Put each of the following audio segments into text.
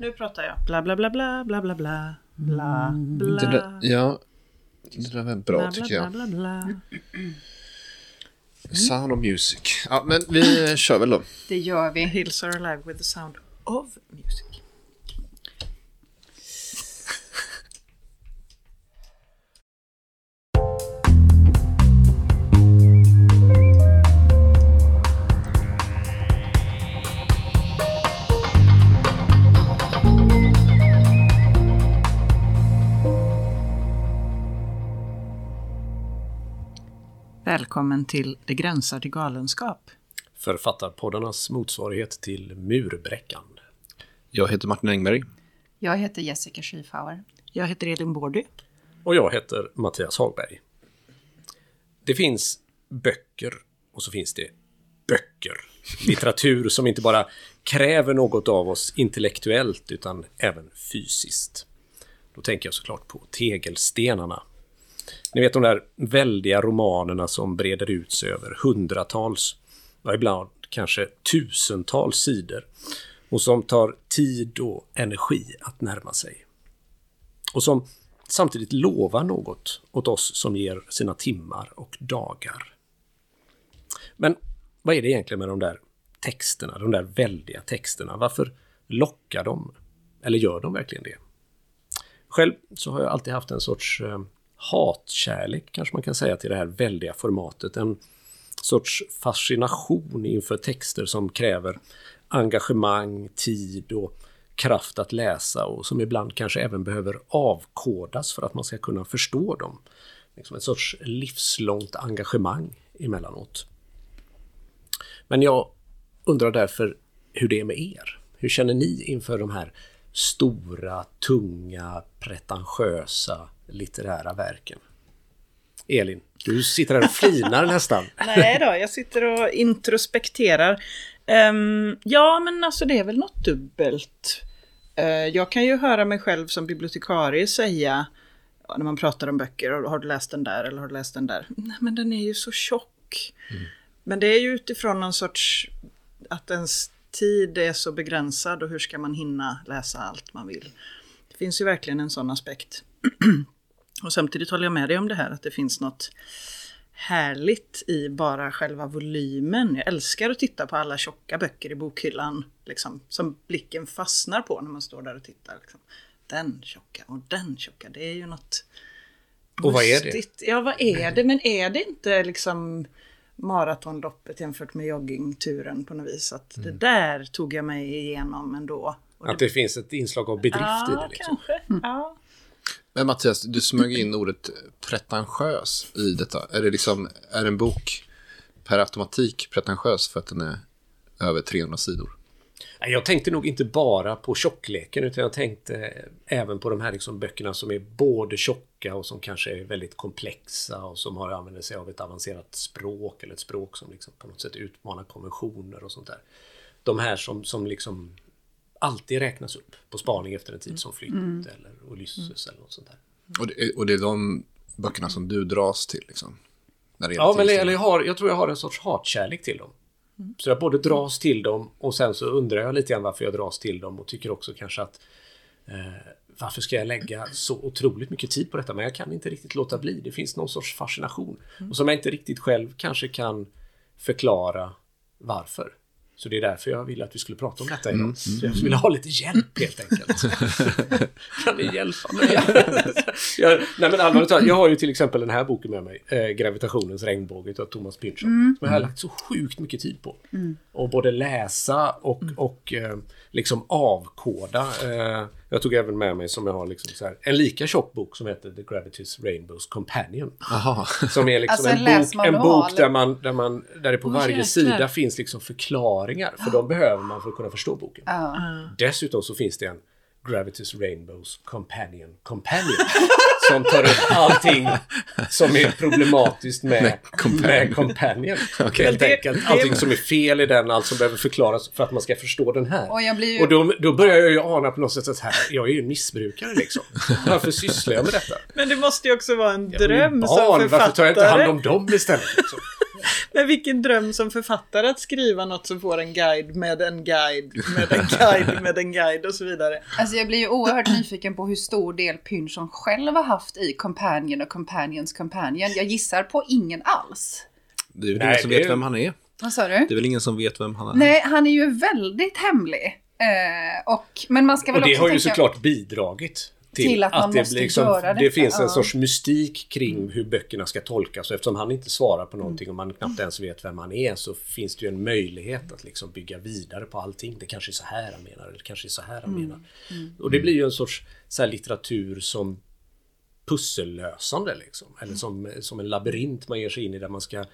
Nu pratar jag. Bla, bla, bla, bla, bla, bla, bla, bla, bla. Det där, ja, det där var bra bla, tycker bla, jag. bla, bla, bla. Sound of Music. Ja, men vi kör väl då. Det gör vi. hills are alive with the sound of music. Välkommen till Det gränsar till galenskap. Författarpoddarnas motsvarighet till Murbräckan. Jag heter Martin Engberg. Jag heter Jessica Schiefauer. Jag heter Elin Bordy. Och jag heter Mattias Hagberg. Det finns böcker och så finns det böcker. Litteratur som inte bara kräver något av oss intellektuellt utan även fysiskt. Då tänker jag såklart på tegelstenarna. Ni vet de där väldiga romanerna som breder ut sig över hundratals, ja, ibland kanske tusentals sidor. Och som tar tid och energi att närma sig. Och som samtidigt lovar något åt oss som ger sina timmar och dagar. Men vad är det egentligen med de där texterna, de där väldiga texterna? Varför lockar de? Eller gör de verkligen det? Själv så har jag alltid haft en sorts eh, hatkärlek, kanske man kan säga, till det här väldiga formatet. En sorts fascination inför texter som kräver engagemang, tid och kraft att läsa och som ibland kanske även behöver avkodas för att man ska kunna förstå dem. Liksom en sorts livslångt engagemang emellanåt. Men jag undrar därför hur det är med er. Hur känner ni inför de här stora, tunga, pretentiösa litterära verken? Elin, du sitter här och flinar nästan. Nej då, jag sitter och introspekterar. Ehm, ja, men alltså det är väl något dubbelt. Eh, jag kan ju höra mig själv som bibliotekarie säga, när man pratar om böcker, har har du läst den där eller har du läst den där? Nej, men den är ju så tjock. Men det är ju utifrån någon sorts, att ens tid är så begränsad och hur ska man hinna läsa allt man vill. Det finns ju verkligen en sån aspekt. Och samtidigt håller jag med dig om det här att det finns något härligt i bara själva volymen. Jag älskar att titta på alla tjocka böcker i bokhyllan. Liksom, som blicken fastnar på när man står där och tittar. Liksom. Den tjocka och den tjocka. Det är ju något Och vad är det? Ja, vad är det? Men är det inte liksom maratonloppet jämfört med joggingturen på något vis? Att Mm. det där tog jag mig igenom ändå. Och Att det finns ett inslag av bedrift i det. Ja, Liksom. kanske. Ja. Men Mattias, du smög in ordet pretentiös i detta. Är det liksom, är en bok per automatik pretentiös för att den är över 300 sidor? Jag tänkte nog inte bara på tjockleken utan jag tänkte även på de här liksom böckerna som är både tjocka och som kanske är väldigt komplexa och som har använder sig av ett avancerat språk eller ett språk som liksom på något sätt utmanar konventioner och sånt där. De här som, som liksom alltid räknas upp på spaning efter en tid som flytt eller Ulysses eller något sånt där. Och det, är- och det är de böckerna som du dras till liksom? När det gäller Ja, men eller jag, har, jag tror jag har en sorts hatkärlek till dem. Så jag både dras till dem och sen så undrar jag lite grann varför jag dras till dem och tycker också kanske att eh, varför ska jag lägga så otroligt mycket tid på detta? Men jag kan inte riktigt låta bli. Det finns någon sorts fascination. Och som jag inte riktigt själv kanske kan förklara varför. Så det är därför jag ville att vi skulle prata om detta idag. Så jag ville ha lite hjälp helt enkelt. kan ni hjälpa mig? jag, nej men allvarligt talat, jag har ju till exempel den här boken med mig. Eh, Gravitationens regnbåge av Thomas Pynchon. Som jag har lagt så sjukt mycket tid på. Och både läsa och, och eh, liksom avkoda. Eh, jag tog även med mig som jag har liksom så här, en lika tjock bok som heter The Gravity's Rainbows Companion. Aha. Som är liksom Alltså en en, bok, en bok där, man, där, man, där det på varje jäklar. sida finns liksom förklaringar. För de behöver man för att kunna förstå boken. Ja. Dessutom så finns det en Gravity's Rainbows Companion Companion. som tar upp allting som är problematiskt med, Med med Companion. Companion. Okej. Helt Det- enkelt. Allting som är fel i den, allt som behöver förklaras för att man ska förstå den här. Och jag blir ju... Och då, då börjar jag ju ana på något sätt att här, jag är ju missbrukare liksom. Varför sysslar jag med detta? Men det måste ju också vara en dröm som barn, författare. varför tar jag inte hand om dem istället? Liksom? Men vilken dröm som författare att skriva något som får en guide med en guide med en guide med en guide och så vidare. Alltså jag blir ju oerhört nyfiken på hur stor del Pynchon själv har haft i Companion och Companions Companion. Jag gissar på ingen alls. Det är väl Nej, ingen som vet vem han är. Vad sa du? Det är väl ingen som vet vem han är. Nej, han är ju väldigt hemlig. Eh, och, men man ska väl Och det också har ju tänka... såklart bidragit till, Till att man det, måste liksom, göra det detta, finns en ja. sorts mystik kring hur böckerna ska tolkas. Och eftersom han inte svarar på någonting och man knappt ens vet vem han är så finns det ju en möjlighet att liksom bygga vidare på allting. Det kanske är så här han menar, eller det kanske är så här han Mm. menar. Och det blir ju en sorts så här litteratur som pussellösande liksom. Eller som, som en labyrint man ger sig in i där man ska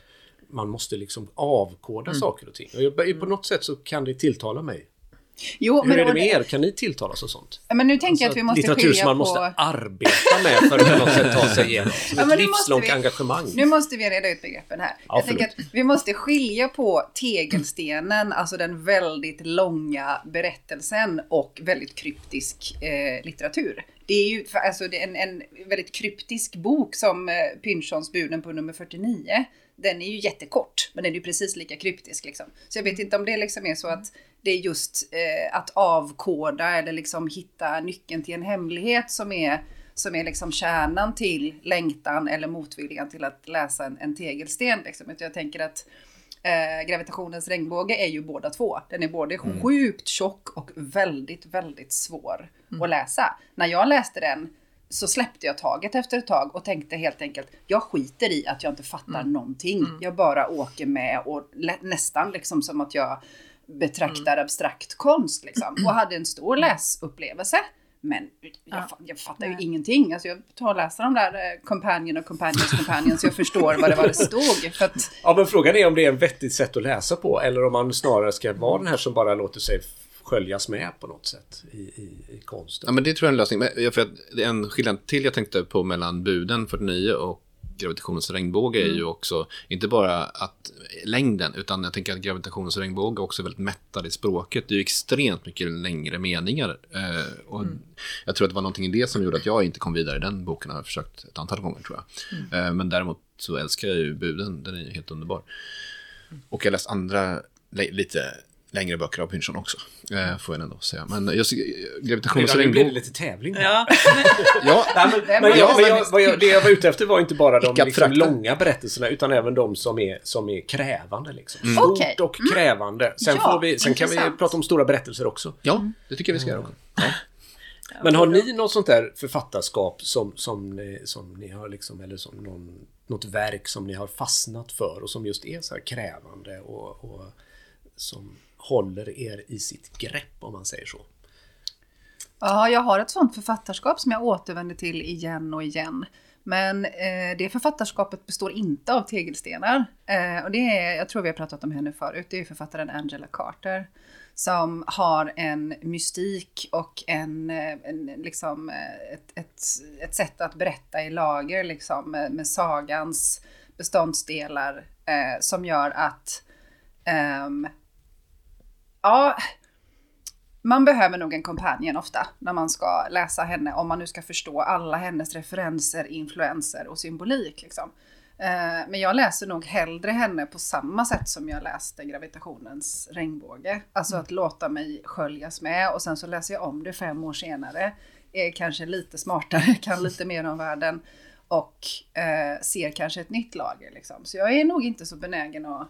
man måste liksom avkoda Mm. saker och ting. Och jag, på något sätt så kan det tilltala mig. Jo, Hur men, är det och med er? Kan ni tilltalas av sånt? men nu tänker jag att vi måste litteratur som man på... måste arbeta med för att på något sätt ta sig igenom. Som Ja, ett livslångt vi- engagemang. Nu måste vi reda ut begreppen här. Ja, jag tänker att vi måste skilja på tegelstenen, alltså den väldigt långa berättelsen och väldigt kryptisk eh, litteratur. Det är ju alltså, är en, en väldigt kryptisk bok som eh, Pynchons buden på nummer 49. Den är ju jättekort, men den är ju precis lika kryptisk. Liksom. Så jag vet inte om det liksom är så att det är just eh, att avkoda eller liksom hitta nyckeln till en hemlighet som är som är liksom kärnan till längtan eller motviljan till att läsa en, en tegelsten. Liksom. Jag tänker att eh, gravitationens regnbåge är ju båda två. Den är både sjukt tjock och väldigt, väldigt svår att läsa. När jag läste den så släppte jag taget efter ett tag och tänkte helt enkelt, jag skiter i att jag inte fattar någonting. Jag bara åker med och nästan liksom som att jag betraktar abstrakt konst liksom. Och hade en stor läsupplevelse. Men jag, fa- jag fattar ju ingenting. Alltså jag tar och läser de där eh, Companion och Companions Companion så jag förstår vad det var det stod. För att, Ja, men frågan är om det är ett vettigt sätt att läsa på eller om man snarare ska vara den här som bara låter sig sköljas med på något sätt i, i, i konsten. Ja, men det tror jag är en lösning. Men för att en skillnad till jag tänkte på mellan buden 49 och gravitationens regnbåge är ju också inte bara att längden, utan jag tänker att gravitationens regnbåge också är väldigt mättad i språket. Det är ju extremt mycket längre meningar. Eh, och Jag tror att det var någonting i det som gjorde att jag inte kom vidare i den boken. Jag har försökt ett antal gånger tror jag. Eh, men däremot så älskar jag ju buden, den är ju helt underbar. Och jag läst andra lite längre böcker av Pynchon också, eh, får jag ändå säga. Men just gravitationens Nu blir det regnbåge... lite tävling. Ja, Ja, Nej, men, Vem men, var jag, det men jag, vad jag, det jag var ute efter var inte bara de liksom, långa berättelserna utan även de som är, som är krävande. Liksom. Stort Okej. och krävande. Sen, Ja, får vi, sen kan vi prata om stora berättelser också. ja, det tycker jag vi ska göra också. Ja. Men har ni något sånt där författarskap som, som, ni, som ni har liksom, eller som någon, något verk som ni har fastnat för och som just är så här krävande och, och som håller er i sitt grepp om man säger så? ja, jag har ett sånt författarskap som jag återvänder till igen och igen. Men eh, det författarskapet består inte av tegelstenar. Eh, och det är, jag tror vi har pratat om henne förut, det är författaren Angela Carter. Som har en mystik och en, eh, en liksom, eh, ett, ett, ett sätt att berätta i lager liksom, med, med sagans beståndsdelar eh, som gör att ehm, ja, man behöver nog en kompanjon ofta när man ska läsa henne, om man nu ska förstå alla hennes referenser, influenser och symbolik. Liksom. Eh, men jag läser nog hellre henne på samma sätt som jag läste gravitationens regnbåge. Alltså att låta mig sköljas med och sen så läser jag om det fem år senare. Är kanske lite smartare, kan lite mer om världen och eh, ser kanske ett nytt lager. Liksom. Så jag är nog inte så benägen att...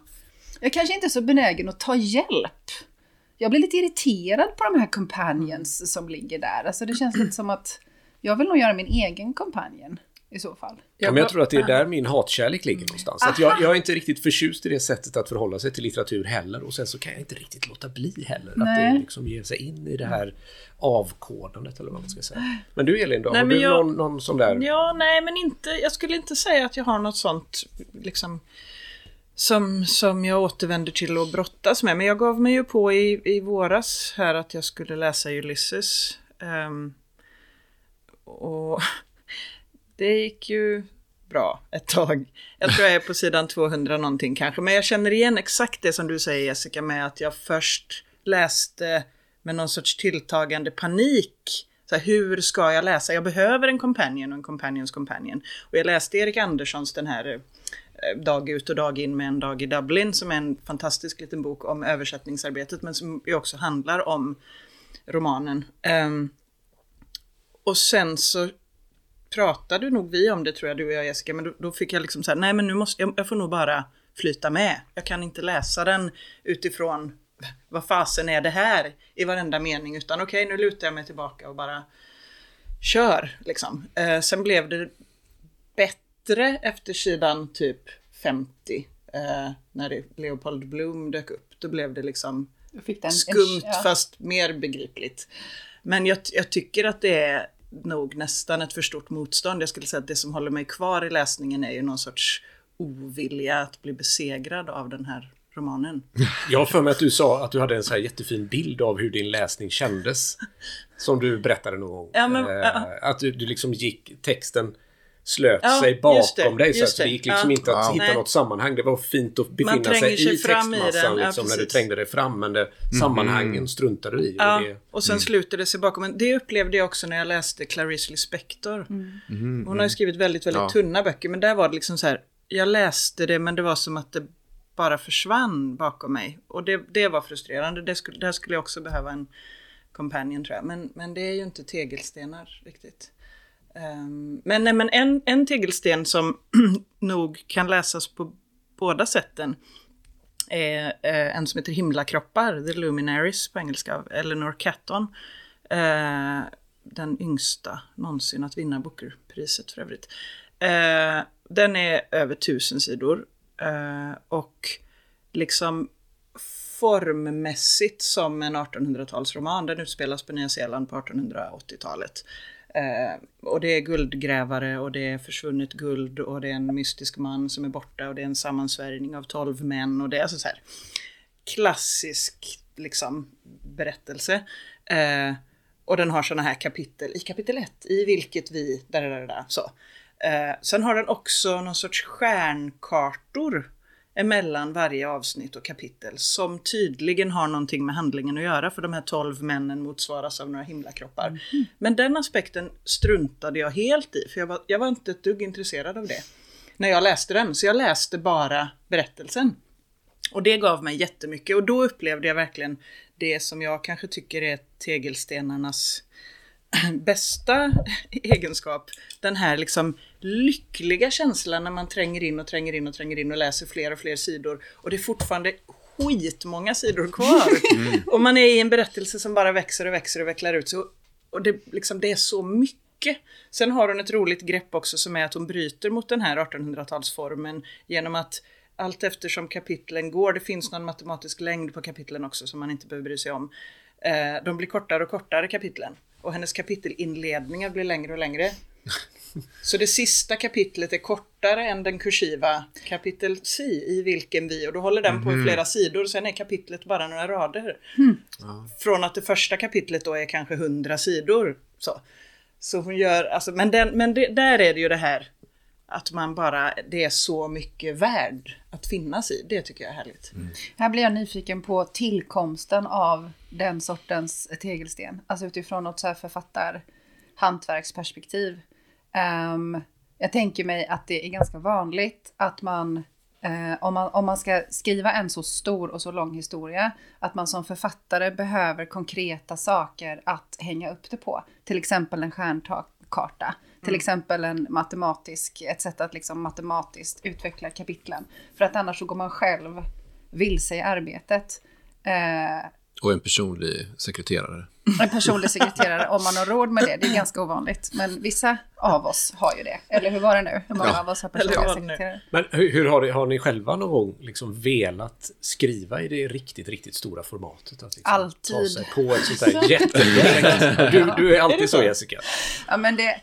Jag är kanske inte är så benägen att ta hjälp. Jag blir lite irriterad på de här companions som ligger där. Alltså det känns lite som att jag vill nog göra min egen companion i så fall. Ja, men jag tror att det är där min hatkärlek ligger någonstans. Att jag, jag är inte riktigt förtjust i det sättet att förhålla sig till litteratur heller. Och sen så kan jag inte riktigt låta bli heller. Att Nej. det liksom ger sig in i det här avkodandet eller vad man ska säga. Men du Elin då? Nej, har du jag- någon, någon sån där? Ja, nej men inte, jag skulle inte säga att jag har något sånt liksom som, som jag återvänder till och brottas med. Men jag gav mig ju på i, i våras här att jag skulle läsa Ulysses. Um, och det gick ju bra ett tag. Jag tror jag är på sidan 200 någonting kanske. Men jag känner igen exakt det som du säger Jessica med att jag först läste med någon sorts tilltagande panik Så här, hur ska jag läsa? Jag behöver en companion och en companions companion. Och jag läste Erik Anderssons den här Dag ut och dag in med en dag i Dublin som är en fantastisk liten bok om översättningsarbetet men som ju också handlar om romanen. Um, och sen så pratade nog vi om det tror jag, du och jag Jessica, men då, då fick jag liksom så här, nej men nu måste jag, jag får nog bara flyta med. Jag kan inte läsa den utifrån vad fasen är det här i varenda mening utan okej okay, nu lutar jag mig tillbaka och bara kör liksom. Eh, sen blev det bättre efter sidan typ 50 eh, när det, Leopold Bloom dök upp. Då blev det liksom en, skumt en, ja. fast mer begripligt. Men jag, jag tycker att det är nog nästan ett för stort motstånd. Jag skulle säga att det som håller mig kvar i läsningen är ju någon sorts ovilja att bli besegrad av den här romanen. Jag har för mig att du sa att du hade en så här jättefin bild av hur din läsning kändes. Som du berättade någon gång. Ja, men, eh, ja. Att du, du liksom gick, texten slöt Ja, sig bakom det, dig. Så att det det. gick liksom Ja. inte att Ja. hitta Nej. något sammanhang. Det var fint att befinna tränger sig, sig i i textmassan ja, liksom, när du trängde dig fram. Men det, sammanhangen struntade du i. Ja, Och det, och sen slutade det sig bakom. Men det upplevde jag också när jag läste Clarice Lispector. Hon har ju skrivit väldigt, väldigt Ja. tunna böcker. Men där var det liksom så här. Jag läste det men det var som att det bara försvann bakom mig. Och det, det var frustrerande. Det skulle, där skulle jag också behöva en companion tror jag. Men, men det är ju inte tegelstenar riktigt. Ehm, men, nej, men en, en tegelsten som nog kan läsas på båda sätten är eh, en som heter Himlakroppar, The Luminaries på engelska, av Eleanor Catton. Eh, den yngsta någonsin att vinna Bookerpriset för övrigt. Eh, den är över tusen sidor eh, och liksom formmässigt som en 1800-talsroman. Den utspelas på Nya Zeeland på 1880-talet. Eh, och det är guldgrävare och det är försvunnet guld och det är en mystisk man som är borta och det är en sammansvärjning av tolv män och det är alltså så här klassisk liksom berättelse. Eh, och den har sådana här kapitel i kapitel 1 i vilket vi, där, där, där, så. Eh, sen har den också någon sorts stjärnkartor emellan varje avsnitt och kapitel som tydligen har någonting med handlingen att göra för de här tolv männen motsvaras av några himlakroppar. Men den aspekten struntade jag helt i för jag var, jag var inte ett dugg intresserad av det när jag läste den. Så jag läste bara berättelsen. Och det gav mig jättemycket och då upplevde jag verkligen det som jag kanske tycker är tegelstenarnas bästa egenskap. Den här liksom lyckliga känslan när man tränger in och tränger in och tränger in och läser fler och fler sidor. Och det är fortfarande skitmånga sidor kvar. Och man är i en berättelse som bara växer och växer och vecklar ut sig. Och det, liksom, det är så mycket. Sen har hon ett roligt grepp också som är att hon bryter mot den här 1800-talsformen genom att allt eftersom kapitlen går, det finns någon matematisk längd på kapitlen också som man inte behöver bry sig om. Eh, de blir kortare och kortare kapitlen. Och hennes kapitelinledningar blir längre och längre. Så det sista kapitlet är kortare än den kursiva kapitel C i vilken vi, och då håller den på i flera sidor, sen är kapitlet bara några rader. Från att det första kapitlet då är kanske hundra sidor. Så, så hon gör, alltså, men, den, men det, där är det ju det här att man bara, det är så mycket värd att finnas i. Det tycker jag är härligt. Här blir jag nyfiken på tillkomsten av den sortens tegelsten. Alltså utifrån något så här författarhantverksperspektiv. Um, jag tänker mig att det är ganska vanligt att man, eh, om man, om man ska skriva en så stor och så lång historia, att man som författare behöver konkreta saker att hänga upp det på. Till exempel en stjärnkarta. Till exempel en matematisk, ett sätt att liksom matematiskt utveckla kapitlen. För att annars så går man själv vilse i arbetet. Eh, Och en personlig sekreterare. en personlig sekreterare, om man har råd med det, det är ganska ovanligt. Men vissa av oss har ju det. Eller hur var det nu? Hur många Ja. av oss har personliga sekreterare? Men hur, hur har, det, har ni själva någon gång liksom velat skriva i det riktigt, riktigt stora formatet? Att liksom Alltid. Ta sig på ett sånt där jätteprojekt. Du, du är alltid så Jessica. Ja, men det...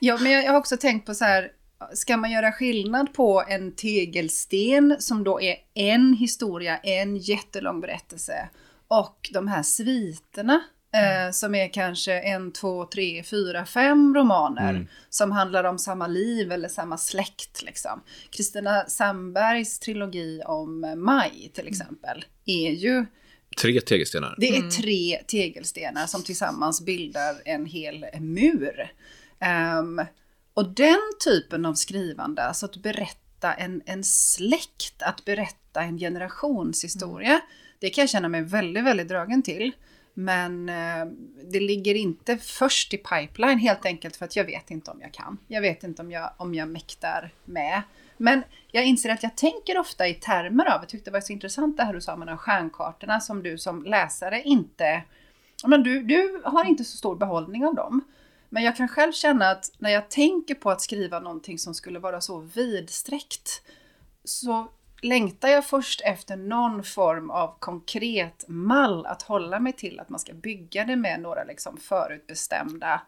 Ja, men jag jag har också tänkt på så här, ska man göra skillnad på en tegelsten som då är en historia, en jättelång berättelse och de här sviterna eh, som är kanske en, två, tre, fyra, fem romaner som handlar om samma liv eller samma släkt. Liksom. Kristina Sandbergs trilogi om Maj till exempel är ju Tre tegelstenar. Det är tre tegelstenar som tillsammans bildar en hel mur. Ehm, och den typen av skrivande, alltså att berätta en, en släkt, att berätta en generationshistoria, det kan jag känna mig väldigt, väldigt dragen till. Men eh, det ligger inte först i pipeline helt enkelt för att jag vet inte om jag kan. Jag vet inte om jag, om jag mäktar med. Men jag inser att jag tänker ofta i termer av, jag tyckte det var så intressant det här du sa med de stjärnkartorna som du som läsare inte, men du, du har inte så stor behållning av dem. Men jag kan själv känna att när jag tänker på att skriva någonting som skulle vara så vidsträckt så längtar jag först efter någon form av konkret mall att hålla mig till. Att man ska bygga det med några liksom förutbestämda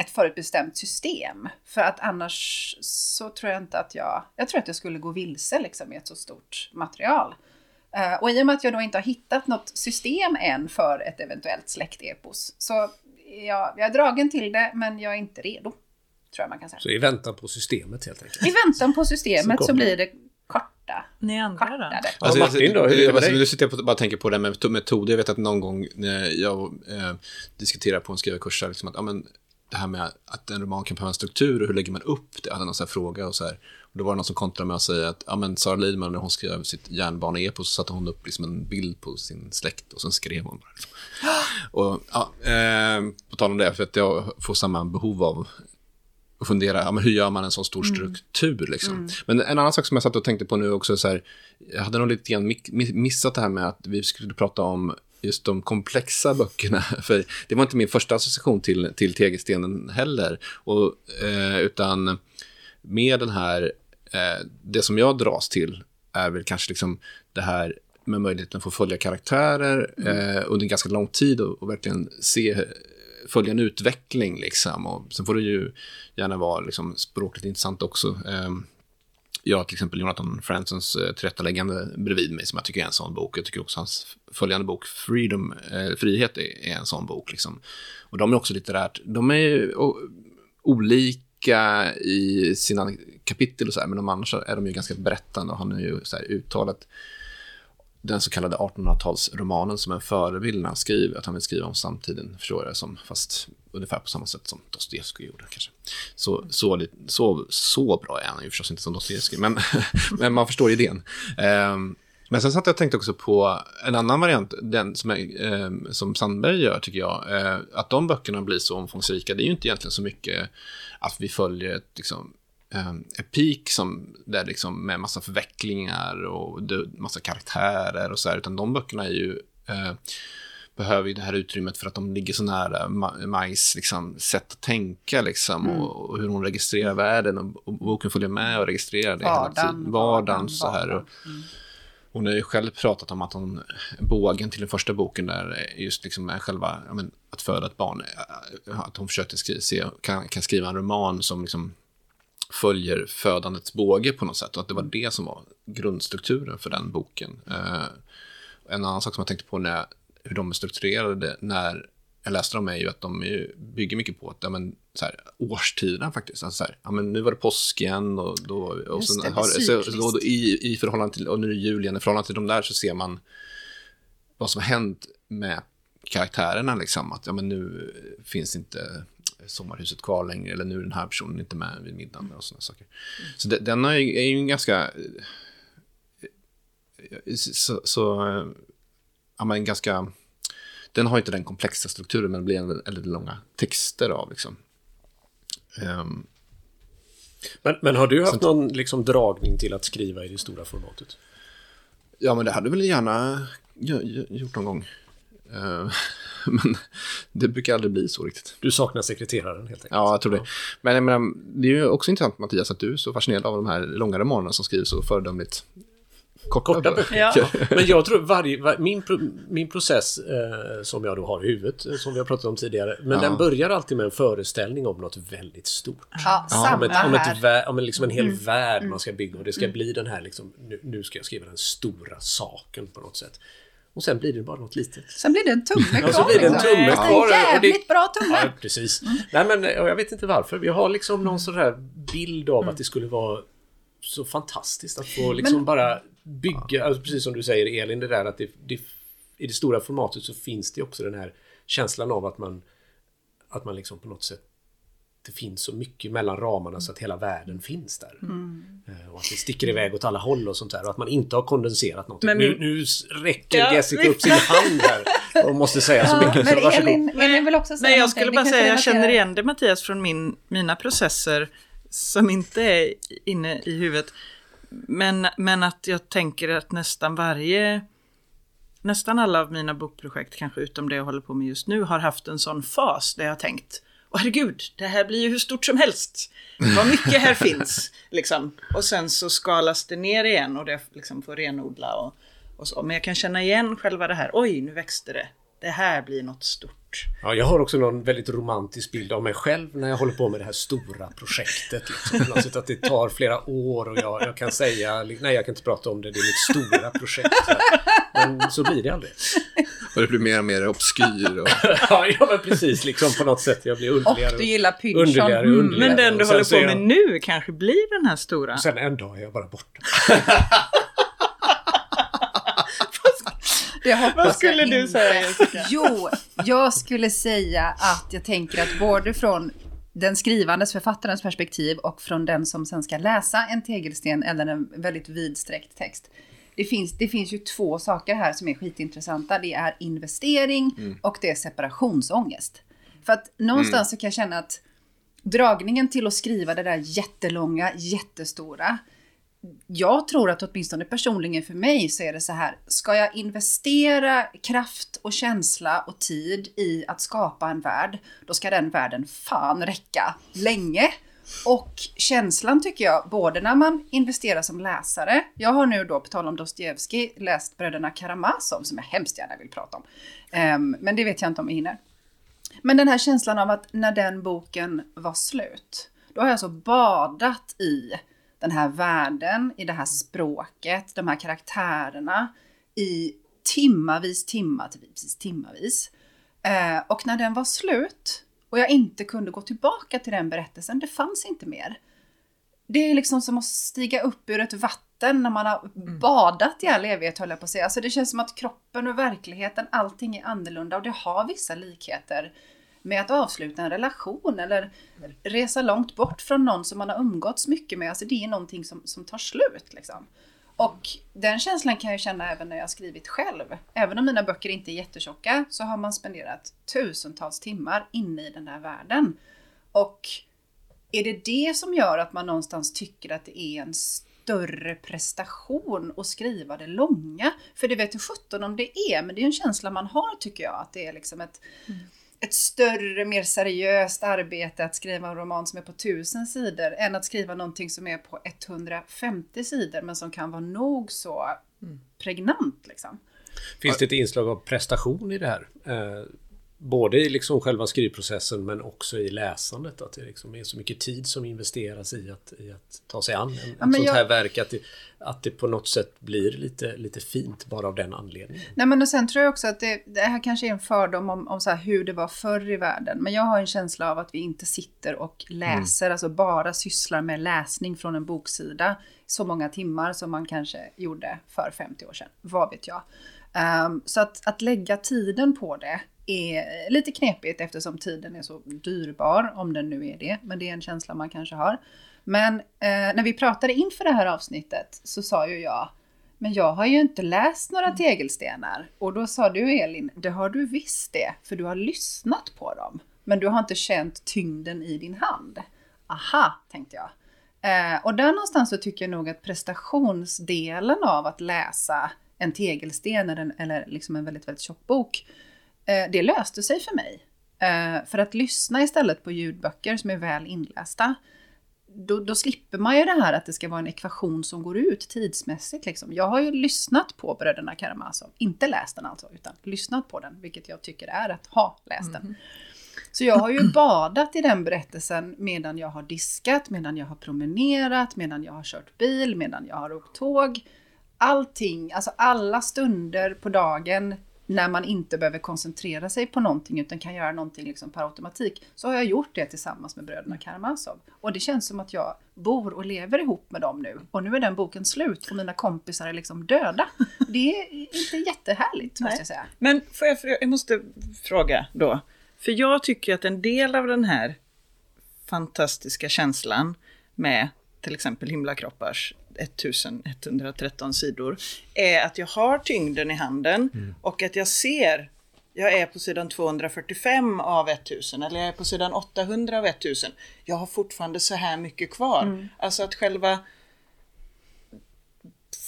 ett förutbestämt system. För att annars så tror jag inte att jag... Jag tror att jag skulle gå vilse liksom i ett så stort material. Uh, och i och med att jag då inte har hittat något system än för ett eventuellt släktepos så jag, jag är dragen till det men jag är inte redo. Tror jag man kan säga. Så i väntan på systemet helt enkelt? I väntan på systemet så, så blir det korta. Ni andra då? Alltså, Martin då? Hur alltså, nu sitter jag bara tänker på det med metoder. Jag vet att någon gång när jag eh, diskuterar på en skrivarkurs, liksom att ja, men, det här med att en roman kan behöva en struktur och hur lägger man upp det? Jag hade någon sån här fråga och så här. Och då var det någon som kontrade med att säga att ja, men Sara Lidman när hon skrev sitt järnbaneepos så satte hon upp liksom en bild på sin släkt och sen skrev hon bara. Liksom. Och ja, eh, på tal om det, för att jag får samma behov av att fundera, ja, men hur gör man en sån stor mm. struktur? Liksom? Mm. Men en annan sak som jag satt och tänkte på nu också, så här, jag hade nog lite grann missat det här med att vi skulle prata om just de komplexa böckerna. För det var inte min första association till, till tegelstenen heller. Och, eh, utan med den här, eh, det som jag dras till är väl kanske liksom det här med möjligheten att få följa karaktärer mm. eh, under ganska lång tid och, och, verkligen se, följa en utveckling. Liksom. Och sen får det ju gärna vara liksom, språkligt intressant också. Eh, jag har till exempel Jonathan Fransons eh, tillrättaläggande bredvid mig som jag tycker är en sån bok. Jag tycker också hans följande bok, Freedom, eh, Frihet, är, är en sån bok. Liksom. Och de är också litterärt, de är olika i sina kapitel och så här, men de annars är de ju ganska berättande och han är ju så här uttalat den så kallade 1800-talsromanen som en förebild när han skriver, att han vill skriva om samtiden, förstår jag som, fast ungefär på samma sätt som Dostojevskij gjorde kanske. Så, så, så, så bra är han ju förstås inte som Dostojevskij, men, men man förstår idén. Um, men sen satt jag och tänkte också på en annan variant, den som, är, eh, som Sandberg gör tycker jag. Eh, att de böckerna blir så omfångsrika, det är ju inte egentligen så mycket att vi följer ett liksom, eh, epik som, där liksom med massa förvecklingar och massa karaktärer och så här, utan de böckerna är ju eh, behöver ju det här utrymmet för att de ligger så nära Majs liksom, sätt att tänka liksom, mm. och, och, hur hon registrerar världen och, och boken följer med och registrerar det vardagen, hela tiden. Vardagen, så här. Och, mm. Hon har ju själv pratat om att hon, bågen till den första boken där just liksom är själva, men, att föda ett barn, att hon försökte skriva, se, kan, kan skriva en roman som liksom följer födandets båge på något sätt. Och att det var det som var grundstrukturen för den boken. Uh, en annan sak som jag tänkte på när, hur de är strukturerade när jag läste dem är ju att de bygger mycket på att, ja, men, så här, årstiderna faktiskt. Alltså, så här, ja, men nu var det påsk igen och, då, och sen, det, har, så, så, då, i, i förhållande till, och nu är det jul igen, i förhållande till de där så ser man vad som har hänt med karaktärerna. Liksom, att ja, men nu finns inte sommarhuset kvar längre eller nu är den här personen inte med vid middagen och sådana saker. Mm. Så det, den är ju, är ju en ganska... Så, så ja, men ganska... Den har inte den komplexa strukturen men det blir väldigt långa texter av liksom. Um, men, men har du haft någon liksom, dragning till att skriva i det stora formatet? Ja, men det hade väl gärna gjort någon gång. Uh, men det brukar aldrig bli så riktigt. Du saknar sekreteraren helt enkelt. Ja, jag tror det. Men jag menar, det är ju också intressant Mattias att du är så fascinerad av de här långa romanerna som skrivs så föredömligt korta, korta böcker. Ja. Men jag tror varje, var, min, min process eh, som jag då har i huvudet, eh, som vi har pratat om tidigare, men ja. den börjar alltid med en föreställning om något väldigt stort. Ja. Om, ett, om, ett, om en, liksom en hel mm. värld man ska bygga och det ska mm. bli den här liksom, nu, nu ska jag skriva den stora saken på något sätt. Och sen blir det bara något litet. Sen blir det en tumme kvar. Och så blir det en liksom. tumme kvar. En jävligt bra tumme. Ja, precis. Nej men jag vet inte varför. Vi har liksom någon sån här bild av att det skulle vara så fantastiskt att få liksom men, bara bygga, alltså precis som du säger Elin, det där att det, det i det stora formatet så finns det också den här känslan av att man att man liksom på något sätt det finns så mycket mellan ramarna så att hela världen finns där. Eh, Och att det sticker iväg åt alla håll och sånt där. Och att man inte har kondenserat någonting. Men- nu, nu räcker Ja, Jessica upp sin hand här och måste säga så mycket. men Så varsågod. Elin, Elin vill också säga Nej, jag skulle bara säga, jag känner igen det Mattias från min, mina processer som inte är inne i huvudet. Men, men att jag tänker att nästan varje, nästan alla av mina bokprojekt, kanske utom det jag håller på med just nu, har haft en sån fas där jag har tänkt Åh herregud, det här blir ju hur stort som helst. Vad mycket här finns. Liksom. Och sen så skalas det ner igen och det liksom får renodla och, och så. Men jag kan känna igen själva det här. Oj, nu växte det. Det här blir något stort. Ja, jag har också någon väldigt romantisk bild av mig själv när jag håller på med det här stora projektet. Liksom. Att det tar flera år och jag, jag kan säga, nej jag kan inte prata om det, det är mitt stora projekt. Men så blir det aldrig. Och det blir mer och mer obskyr. Och... Ja, ja men precis, liksom på något sätt. Jag blir Och underligare. du gillar Pynchon. underligare, Mm. underligare. Men den du Och håller på med jag- nu kanske blir den här stora. Sen en dag är jag bara borta. Det hoppas Vad skulle jag du inte. säga Jessica? Jo, jag skulle säga att jag tänker att både från den skrivandes, författarens perspektiv och från den som sen ska läsa en tegelsten eller en väldigt vidsträckt text. Det finns, det finns ju två saker här som är skitintressanta. Det är investering och det är separationsångest. För att någonstans så kan jag känna att dragningen till att skriva det där jättelånga, jättestora, jag tror att åtminstone personligen för mig så är det så här, ska jag investera kraft och känsla och tid i att skapa en värld, då ska den världen fan räcka länge. Och känslan tycker jag, både när man investerar som läsare, jag har nu då, på tal om Dostojevskij, läst Bröderna Karamazov, som jag hemskt gärna vill prata om. Um, men det vet jag inte om jag hinner. Men den här känslan av att när den boken var slut, då har jag så badat i den här världen, i det här språket, de här karaktärerna i timmavis, timmavis, timmavis. Eh, och när den var slut och jag inte kunde gå tillbaka till den berättelsen, det fanns inte mer. Det är liksom som att stiga upp ur ett vatten när man har badat i all evighet höll jag på att säga. Alltså det känns som att kroppen och verkligheten, allting är annorlunda och det har vissa likheter med att avsluta en relation eller resa långt bort från någon som man har umgåtts mycket med. Alltså det är någonting som, som tar slut liksom. Och den känslan kan jag känna även när jag har skrivit själv. Även om mina böcker inte är jättetjocka så har man spenderat tusentals timmar inne i den här världen. Och är det det som gör att man någonstans tycker att det är en större prestation att skriva det långa? För det vet ju sjutton om det är, men det är en känsla man har tycker jag. Att det är liksom ett, mm ett större, mer seriöst arbete att skriva en roman som är på tusen sidor än att skriva någonting som är på 150 sidor men som kan vara nog så pregnant. Liksom. Finns det ett inslag av prestation i det här? Både i liksom själva skrivprocessen men också i läsandet. Att det liksom är så mycket tid som investeras i att, i att ta sig an en, ett men sånt jag- här verk. Att det, att det på något sätt blir lite, lite fint bara av den anledningen. Nej men och sen tror jag också att det, det här kanske är en fördom om, om så hur det var förr i världen. Men jag har en känsla av att vi inte sitter och läser, alltså bara sysslar med läsning från en boksida så många timmar som man kanske gjorde för 50 år sedan. Vad vet jag. Ehm, så att, att lägga tiden på det är lite knepigt eftersom tiden är så dyrbar, om den nu är det. Men det är en känsla man kanske har. Men eh, när vi pratade inför det här avsnittet så sa ju jag men jag har ju inte läst några tegelstenar. Och då sa du Elin, det har du visst det, för du har lyssnat på dem. Men du har inte känt tyngden i din hand. Aha, tänkte jag. Eh, och där någonstans så tycker jag nog att prestationsdelen av att läsa en tegelsten eller, en- eller liksom en väldigt, väldigt tjock bok, det löste sig för mig. Eh, för att lyssna istället på ljudböcker som är väl inlästa, då, då slipper man ju det här att det ska vara en ekvation som går ut tidsmässigt. Liksom. Jag har ju lyssnat på Bröderna Karamazov, inte läst den alltså, utan lyssnat på den, vilket jag tycker är att ha läst den. Så jag har ju badat i den berättelsen medan jag har diskat, medan jag har promenerat, medan jag har kört bil, medan jag har åkt tåg. Allting, alltså alla stunder på dagen när man inte behöver koncentrera sig på någonting utan kan göra någonting liksom per automatik. Så har jag gjort det tillsammans med bröderna Karamazov. Och det känns som att jag bor och lever ihop med dem nu. Och nu är den boken slut och mina kompisar är liksom döda. Det är inte jättehärligt måste jag säga. Men får jag, jag måste fråga då. För jag tycker att en del av den här fantastiska känslan med till exempel himlakroppars 1113 sidor är att jag har tyngden i handen Mm. och att jag ser jag är på sidan 245 av 1000 eller jag är på sidan 800 av 1000. Jag har fortfarande så här mycket kvar. Mm. Alltså att själva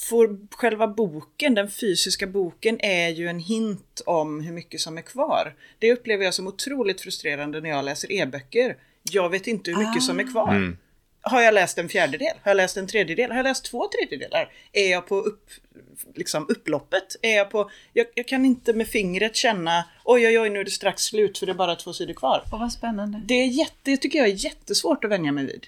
får själva boken, den fysiska boken, är ju en hint om hur mycket som är kvar. Det upplever jag som otroligt frustrerande när jag läser e-böcker. Jag vet inte hur mycket som är kvar. Mm. Har jag läst en fjärdedel? Har jag läst en tredjedel? Har jag läst två tredjedelar? Är jag på upp, liksom upploppet? Är jag på... Jag, jag kan inte med fingret känna oj, oj, oj, nu är det strax slut för det är bara två sidor kvar. Och vad spännande. Det, är jätte, det tycker jag är jättesvårt att vänja mig vid.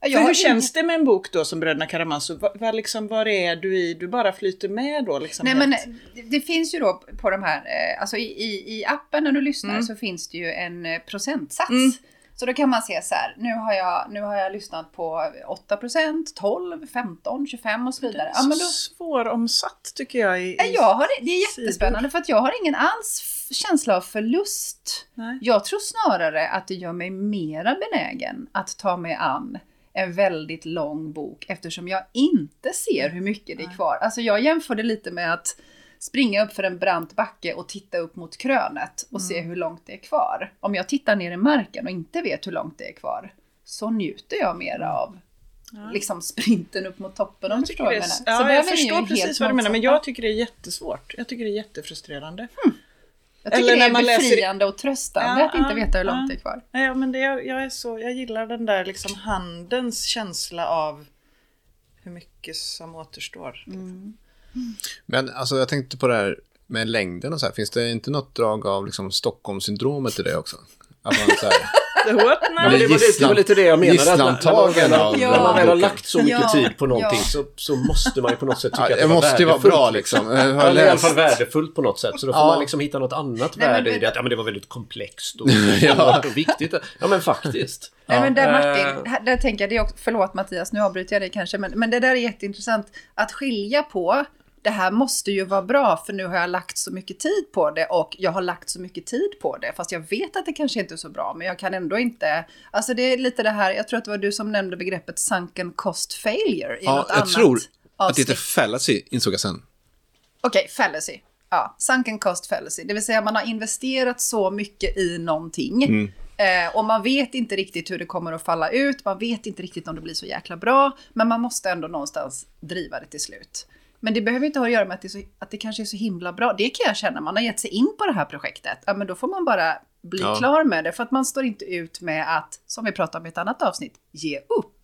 Jag För hur känns det med en bok då som Bröderna Karamazov? Vad, vad liksom, var är du i? Du bara flyter med då? Liksom Nej men det, det finns ju då på de här, eh, alltså i, i, i appen när du lyssnar Mm. så finns det ju en eh, procentsats. Mm. Så då kan man se så här, nu har jag, nu har jag lyssnat på 8%, 12, 15, 25 och så vidare. Ja, men så då, svåromsatt tycker jag. I, i- jag har, det- är jättespännande för att jag har ingen alls känsla av förlust. Nej. Jag tror snarare att det gör mig mera benägen att ta mig an en väldigt lång bok eftersom jag inte ser hur mycket det är kvar. Alltså jag jämför det lite med att springa upp för en brant backe och titta upp mot krönet och se hur långt det är kvar. Om jag tittar ner i marken och inte vet hur långt det är kvar så njuter jag mera av liksom sprinten upp mot toppen om du förstår vad jag menar. Ja, jag förstår precis vad du menar, men jag tycker det är jättesvårt. Jag tycker det är jättefrustrerande. Jag tycker Eller det när är man läser- befriande och tröstande Ja, att inte ja, veta hur långt ja. det är kvar. Ja, men det, jag, jag, är så, jag gillar den där liksom handens känsla av hur mycket som återstår. Men alltså jag tänkte på det här med längden och så här. Finns det inte något drag av liksom Stockholmssyndromet i det också? Att man så här, what? Men det, var lite, det var lite det jag menade. att när- när Gisslantagen När man väl har Ja. lagt så mycket Ja, tid på någonting ja. så, så måste man ju på något sätt tycka ja, att det det var måste ju vara bra liksom. Jag har Eller i alla fall värdefullt på något sätt. Så då får Ja. man liksom hitta något annat Nej, men värde i vet- det. Att, ja, men det var väldigt komplext och, Ja. och viktigt. Ja, men faktiskt. Nej, men där, Eh. Martin, där tänker jag, det är också, förlåt Mattias, nu avbryter jag dig kanske, men, men det där är jätteintressant. Att skilja på, det här måste ju vara bra för nu har jag lagt så mycket tid på det och jag har lagt så mycket tid på det. Fast jag vet att det kanske inte är så bra, men jag kan ändå inte... Alltså det är lite det här, jag tror att det var du som nämnde begreppet sunken cost failure i ja, något jag annat tror att det heter fallacy, insåg jag sen. Okej, fallacy. Ja, sunken cost fallacy. Det vill säga man har investerat så mycket i någonting. Mm. Eh, och man vet inte riktigt hur det kommer att falla ut. Man vet inte riktigt om det blir så jäkla bra. Men man måste ändå någonstans driva det till slut. Men det behöver inte ha att göra med att det, så, att det kanske är så himla bra. Det kan jag känna. Man har gett sig in på det här projektet. Ja, men då får man bara bli Ja. klar med det. För att man står inte ut med att, som vi pratade om i ett annat avsnitt, ge upp.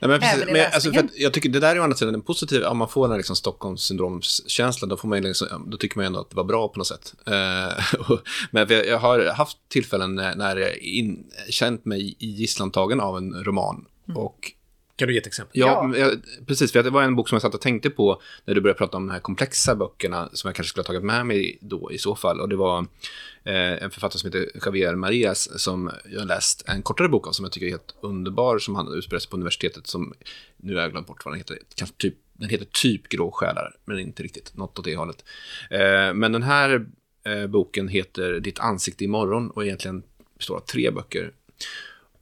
Nej, men precis, men, alltså, jag tycker det där är å andra sidan en positiv, om man får den här liksom Stockholmssyndromskänslan, då, får man ju liksom, då tycker man ändå att det var bra på något sätt. Eh, och- men jag, har haft tillfällen när, jag in, känt mig i gisslantagen av en roman. Och Kan du ge ett exempel? Ja, Ja. jag, precis. För det var en bok som jag satt och tänkte på när du började prata om de här komplexa böckerna som jag kanske skulle ha tagit med mig då i så fall. Och det var eh, en författare som heter Javier Marias som jag har läst en kortare bok av som jag tycker är helt underbar som han utspelar sig på universitetet som nu har jag glömt bort vad den heter. Kanske typ, den heter typ Grå själar, men inte riktigt något åt det hållet. Eh, men den här eh, boken heter Ditt ansikte imorgon och egentligen består av tre böcker.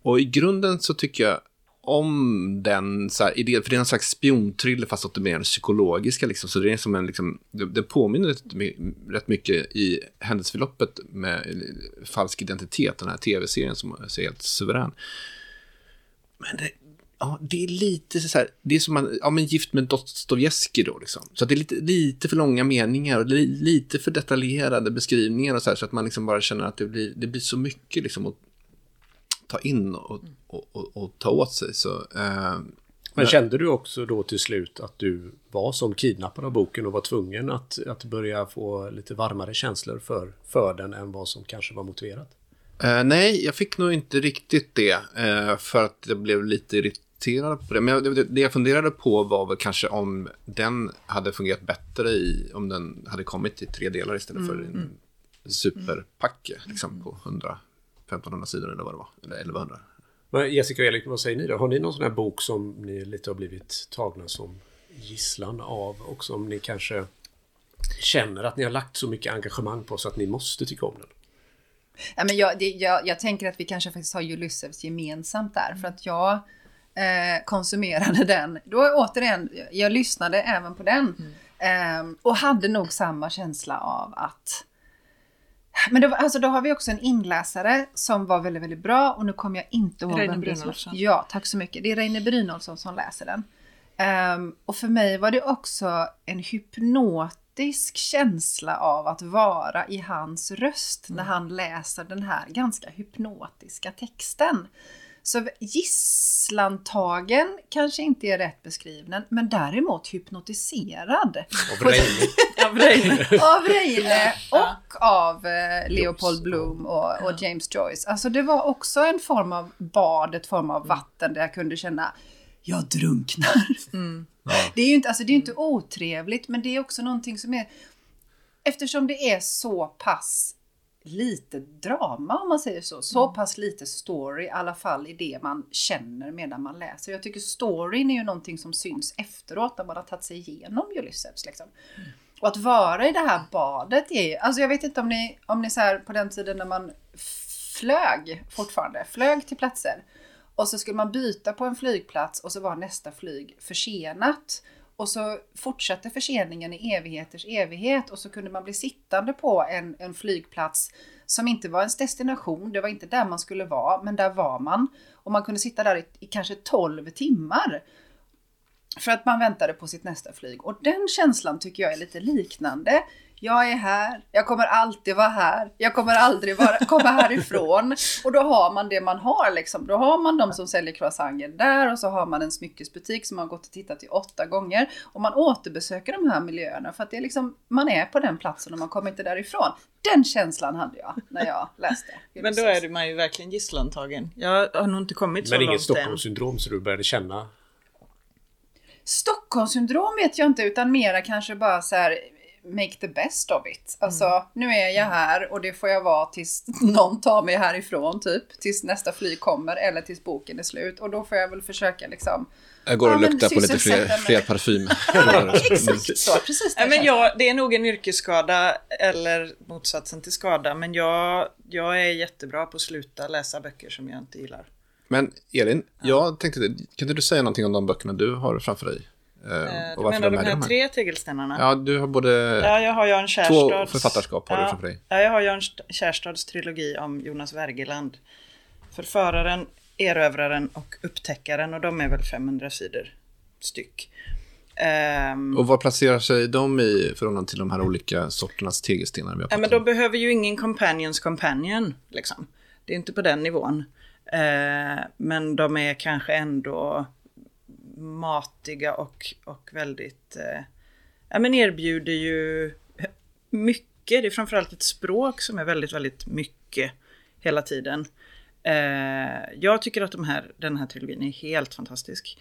Och i grunden så tycker jag om den så här, idé, för det är en slags spionthriller fast åt det mer psykologiska liksom, så det är som en liksom, det, det påminner rätt, rätt mycket i händelseförloppet med eh, falsk identitet, den här tv-serien som är helt suverän. Men det, ja, det är lite så här, det är som man, ja men gift med Dostojevskij då liksom. Så att det är lite, lite för långa meningar och li, lite för detaljerade beskrivningar och så här, så att man liksom bara känner att det blir, det blir så mycket liksom Och, ta in och, och, och, och ta åt sig. Så, eh, Men kände du också då till slut att du var som kidnappad av boken och var tvungen att, att börja få lite varmare känslor för, för den än vad som kanske var motiverat? Eh, nej, jag fick nog inte riktigt det. Eh, för att jag blev lite irriterad på det. Men det, det jag funderade på var väl kanske om den hade fungerat bättre i, om den hade kommit i tre delar istället för en superpacke liksom, på 100, 1500 sidor eller vad det var. Eller 1100. Men Jessica och Erik, vad säger ni då? Har ni någon sån här bok som ni lite har blivit tagna som gisslan av och som ni kanske känner att ni har lagt så mycket engagemang på så att ni måste tycka om den? Ja, men jag, det, jag, jag tänker att vi kanske faktiskt har Ulysses gemensamt där. För att jag eh, konsumerade den. Då återigen, jag lyssnade även på den. Eh, och hade nog samma känsla av att men då, alltså då har vi också en inläsare som var väldigt, väldigt bra och nu kommer jag inte ihåg Reine vem det är. Ja, tack så mycket. Det är Reine Brynolfsson som läser den. Ehm, och för mig var det också en hypnotisk känsla av att vara i hans röst när han läser den här ganska hypnotiska texten. Så gisslantagen kanske inte är rätt beskriven, men däremot hypnotiserad Av Reine. Av Reine. av Reine och av eh, Leopold Bloom och, och James Joyce. Alltså det var också en form av bad, ett form av vatten där jag kunde känna jag drunknar. Det är ju inte, alltså det är inte otrevligt, men det är också någonting som är... Eftersom det är så pass lite drama om man säger så. Så pass lite story, i alla fall i det man känner medan man läser. Jag tycker storyn är ju någonting som syns efteråt när man har tagit sig igenom Ulysses. Liksom. Och att vara i det här badet är ju, alltså jag vet inte om ni, om ni så här på den tiden när man flög fortfarande, flög till platser. Och så skulle man byta på en flygplats och så var nästa flyg försenat. Och så fortsatte förseningen i evigheters evighet och så kunde man bli sittande på en, en flygplats som inte var ens destination, det var inte där man skulle vara, men där var man. Och man kunde sitta där i, i kanske 12 timmar. För att man väntade på sitt nästa flyg. Och den känslan tycker jag är lite liknande. Jag är här, jag kommer alltid vara här, jag kommer aldrig vara, komma härifrån. Och då har man det man har liksom. Då har man de som säljer croissanter där och så har man en smyckesbutik som man har gått och tittat i åtta gånger. Och man återbesöker de här miljöerna för att det är liksom, man är på den platsen och man kommer inte därifrån. Den känslan hade jag när jag läste. Men då är man ju verkligen gisslantagen. Jag har nog inte kommit så Men inget långt än. Stockholmssyndrom så du började känna Stockholmssyndrom vet jag inte utan mera kanske bara så här make the best of it. Alltså nu är jag här och det får jag vara tills någon tar mig härifrån typ. Tills nästa flyg kommer eller tills boken är slut. Och då får jag väl försöka liksom. Jag går och Ja, luktar på lite fler, fler parfym. Exakt så, precis Nej, det men jag, det är nog en yrkesskada eller motsatsen till skada. Men jag, jag är jättebra på att sluta läsa böcker som jag inte gillar. Men Elin, jag tänkte, kan inte du säga någonting om de böckerna du har framför dig? Eh, Eh, och Du menar de de är här de här? tre tegelstenarna? Ja, du har både... Ja, jag har Jan Två författarskap har du ja, framför dig. Ja, jag har Jan Kärrstads trilogi om Jonas Wergeland. Förföraren, Erövraren och Upptäckaren och de är väl 500 sidor styck. Ehm, Och var placerar sig de i förhållande till de här olika sorternas tegelstenar vi har ja, men de behöver ju ingen companions companion. Liksom. Det är inte på den nivån. Eh, men de är kanske ändå matiga och, och väldigt... Eh, ja, men erbjuder ju mycket. Det är framförallt ett språk som är väldigt, väldigt mycket hela tiden. Eh, jag tycker att de här, den här trilogin är helt fantastisk.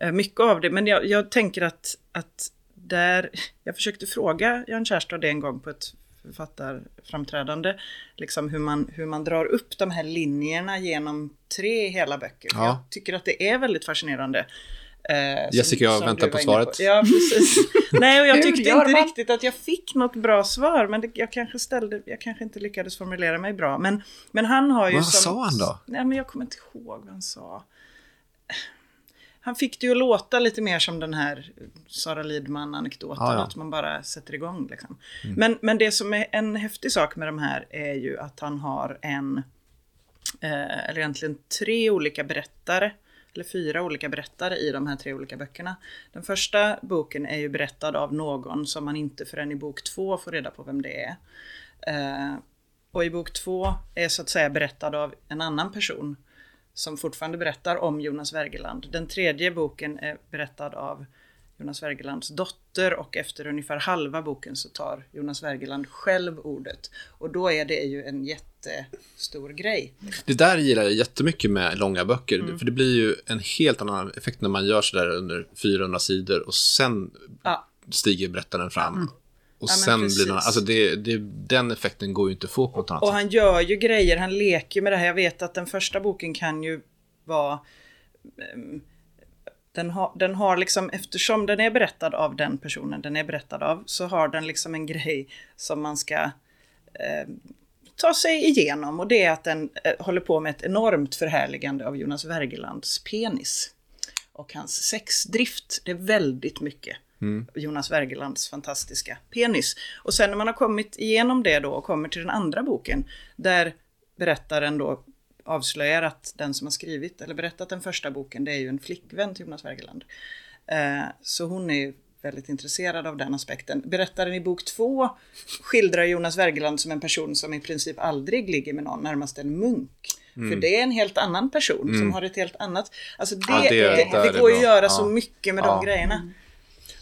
Eh, mycket av det, men jag, jag tänker att, att där... Jag försökte fråga Jan Kärstad det en gång på ett författarframträdande. Liksom hur man, hur man drar upp de här linjerna genom tre hela böcker. Ja. Jag tycker att det är väldigt fascinerande. Eh, som- Jessica, jag som väntar du på svaret. Ja, precis. Nej, och jag tyckte inte man? riktigt att jag fick något bra svar. Men det, jag kanske ställde, jag kanske inte lyckades formulera mig bra. Men, men han har ju Vad som... sa han då? Nej, men jag kommer inte ihåg vad han sa. Han fick det ju att låta lite mer som den här Sara Lidman-anekdoten, Ja, ja. att man bara sätter igång. Liksom. Men, men det som är en häftig sak med de här är ju att han har en, eh, eller egentligen tre olika berättare, eller fyra olika berättare i de här tre olika böckerna. Den första boken är ju berättad av någon som man inte förrän i bok två får reda på vem det är. Eh, och i bok två är så att säga berättad av en annan person som fortfarande berättar om Jonas Wergeland. Den tredje boken är berättad av Jonas Wergelands dotter och efter ungefär halva boken så tar Jonas Wergeland själv ordet. Och då är det ju en jättestor grej. Det där gillar jag jättemycket med långa böcker. För det blir ju en helt annan effekt när man gör sådär under 400 sidor och sen Ja. stiger berättaren fram. Och Ja, sen blir precis. det, alltså det, det, den effekten går ju inte att få på något annat Och han gör ju grejer, han leker med det här. Jag vet att den första boken kan ju vara... ehm, Den har, den har liksom, eftersom den är berättad av den personen den är berättad av, så har den liksom en grej som man ska eh, ta sig igenom. Och det är att den eh, håller på med ett enormt förhärligande av Jonas Wergelands penis. Och hans sexdrift. Det är väldigt mycket. Jonas Wergelands fantastiska penis. Och sen när man har kommit igenom det då och kommer till den andra boken, där berättaren då avslöjar att den som har skrivit eller berättat den första boken, det är ju en flickvän till Jonas Wergeland. Eh, så hon är ju väldigt intresserad av den aspekten. Berättaren i bok två skildrar Jonas Wergeland som en person som i princip aldrig ligger med någon, närmast en munk. För det är en helt annan person som har ett helt annat... Alltså det, Ja, det- det, det, går ju att göra Ja. så mycket med Ja. de grejerna.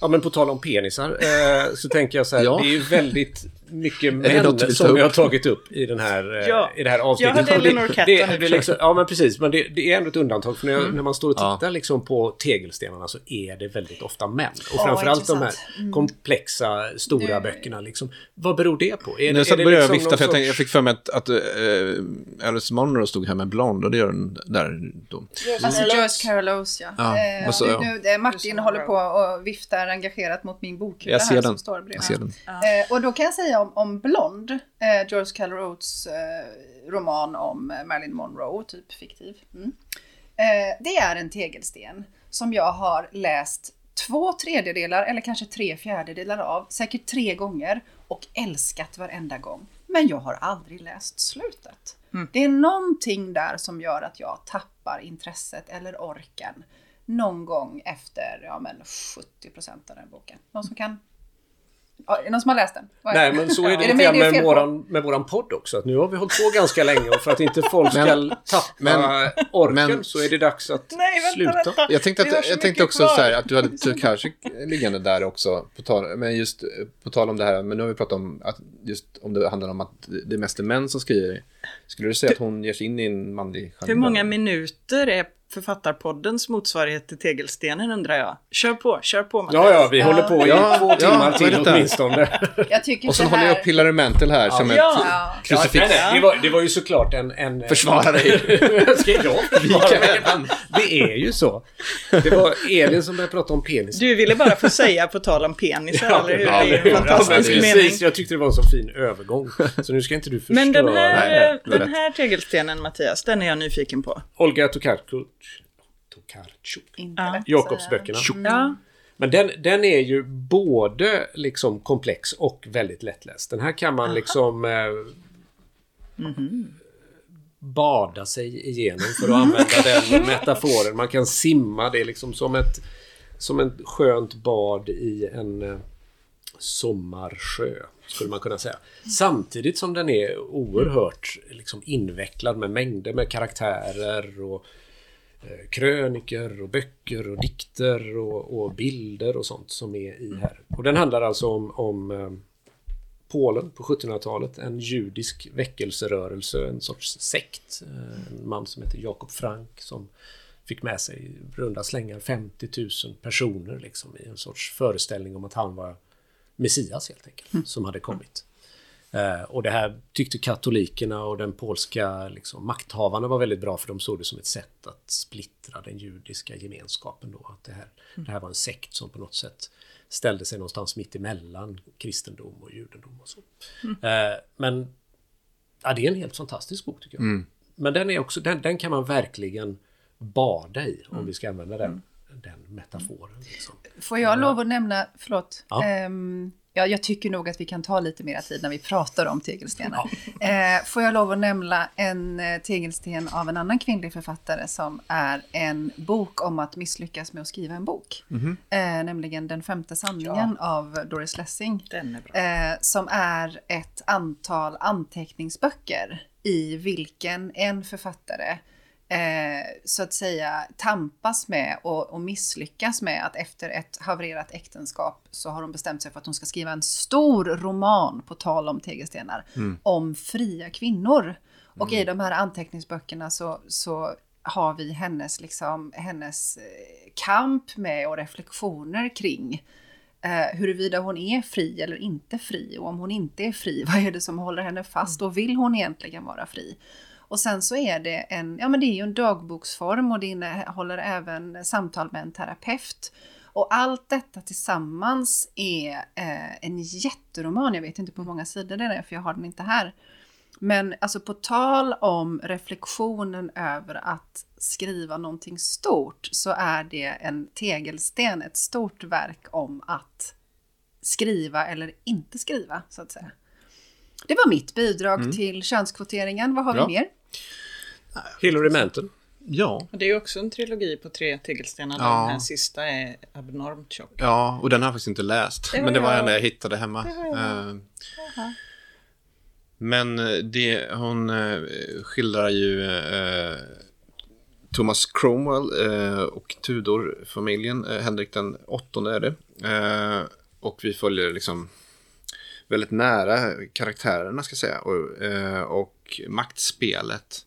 Ja, men på tal om penisar eh, så tänker jag så här, Ja. det är ju väldigt mycket män som vi har tagit upp i, den här, eh, Ja. i det här avsnittet. Jag hade Eleanor Catton det, liksom, Ja, men precis. Men det, det är ändå ett undantag. För när, Mm. när man står och Ja. tittar liksom på tegelstenarna så är det väldigt ofta män. Och framförallt de här intressant. Mm. komplexa, stora Nu- böckerna. Liksom. Vad beror det på? Är, Nu är så det började jag liksom vifta, för jag, tänkte, jag fick för mig att, att äh, Alice Munro stod här med blond och det gör den där då. Alltså Joyce Carol Oates ja. Ja, Eh, och så- nu, eh, Martin håller på och viftar engagerat mot min bokhylla Jag ser här den. som står bredvid. Jag ser den. Och då kan jag säga om, om Blond, eh, Joyce Carol Oates eh, roman om eh, Marilyn Monroe, typ fiktiv. Mm. Eh, det är en tegelsten som jag har läst två tredjedelar eller kanske tre fjärdedelar av, säkert tre gånger och älskat varenda gång. Men jag har aldrig läst slutet. Det är någonting där som gör att jag tappar intresset eller orken någon gång efter ja, men 70% av den boken. Någon som kan är det någon som har läst den? Nej, men så är det Är lite det är med våran, med våran podd också. Att nu har vi hållit på ganska länge och för att inte folk ska Men- tappa men- orken men- så är det dags att Nej, vänta, sluta. vänta. Jag tänkte, att, så jag tänkte också kvar. så här att du hade Tukashik liggande där också. På tal, men just på tal om det här, men nu har vi pratat om att just om det handlar om att det mest är män som skriver. Skulle du säga att hon ger sig in i en manlig genre? Hur många minuter är Författarpoddens motsvarighet till Tegelstenen undrar jag. Kör på, kör på Mattias. Ja, ja, vi håller på i Ja, två ja, timmar till åtminstone. Jag tycker Och sen så håller jag upp Hillary Mantel här som ett Ja. Ja. krucifix. Ja, nej, nej, det, var, det var ju såklart en... en Försvara dig. Ska jag försvara Det är ju så. Det var Elin som började prata om penis. Du ville bara få säga på tal om penisar, eller hur? ja, Det är eller hur? en Ja, fantastisk men mening. Precis, jag tyckte det var en så fin övergång. Så nu ska inte du förstöra. Men den Nej, här, nej, var den här tegelstenen, Mattias, den är jag nyfiken på. Olga Tokarczuk. Tokarczuk. Jakobsböckerna. Ja, Men den, den är ju både liksom komplex och väldigt lättläst. Den här kan man liksom eh, bada sig igenom för att använda den metaforen. Man kan simma, det är liksom som ett som ett skönt bad i en eh, sommarsjö, skulle man kunna säga. Samtidigt som den är oerhört liksom, invecklad med mängder med karaktärer och eh, kröniker och böcker och dikter och, och bilder och sånt som är i här. Och den handlar alltså om, om eh, Polen på 1700-talet. En judisk väckelserörelse, en sorts sekt. Eh, En man som heter Jakob Frank som fick med sig runda slängar 50 000 personer liksom, i en sorts föreställning om att han var Messias helt enkelt, som hade kommit. Eh, och det här tyckte katolikerna och den polska liksom, makthavarna var väldigt bra för de såg det som ett sätt att splittra den judiska gemenskapen. Då. Att det, här, det här var en sekt som på något sätt ställde sig någonstans mitt emellan kristendom och judendom och så. Eh, men ja, det är en helt fantastisk bok tycker jag. Men den, är också, den, den kan man verkligen bada i om vi ska använda den, den metaforen. Liksom. Får jag lov att nämna, förlåt, Ja. ehm, ja, jag tycker nog att vi kan ta lite mer tid när vi pratar om tegelstenar. Eh, får jag lov att nämna en eh, tegelsten av en annan kvinnlig författare som är en bok om att misslyckas med att skriva en bok. Eh, nämligen Den femte sanningen av Doris Lessing. den är. Eh, som är ett antal anteckningsböcker i vilken en författare eh, så att säga tampas med och, och misslyckas med att efter ett havererat äktenskap så har hon bestämt sig för att hon ska skriva en stor roman, på tal om tegelstenar, om fria kvinnor. Och i de här anteckningsböckerna så, så har vi hennes, liksom, hennes eh, kamp med och reflektioner kring eh, huruvida hon är fri eller inte fri. Och om hon inte är fri, vad är det som håller henne fast? Och vill hon egentligen vara fri? Och sen så är det en, ja men det är ju en dagboksform och det innehåller även samtal med en terapeut. Och allt detta tillsammans är eh, en jätteroman. Jag vet inte på hur många sidor det är för jag har den inte här. Men alltså på tal om reflektionen över att skriva någonting stort så är det en tegelsten, ett stort verk om att skriva eller inte skriva så att säga. Det var mitt bidrag till könskvoteringen. Vad har Ja. vi mer? Hillary Mantel. Ja, Och det är också en trilogi på tre tegelstenar. där Ja. Den här sista är abnormt tjock. ja, och den har jag faktiskt inte läst. Det men det var jag. en jag hittade hemma. Eh, Men eh, det, hon eh, skildrar ju eh, Thomas Cromwell eh, och Tudor-familjen. Eh, Henrik den åttonde är det. Eh, och vi följer liksom väldigt nära karaktärerna ska jag säga. Och, eh, och maktspelet.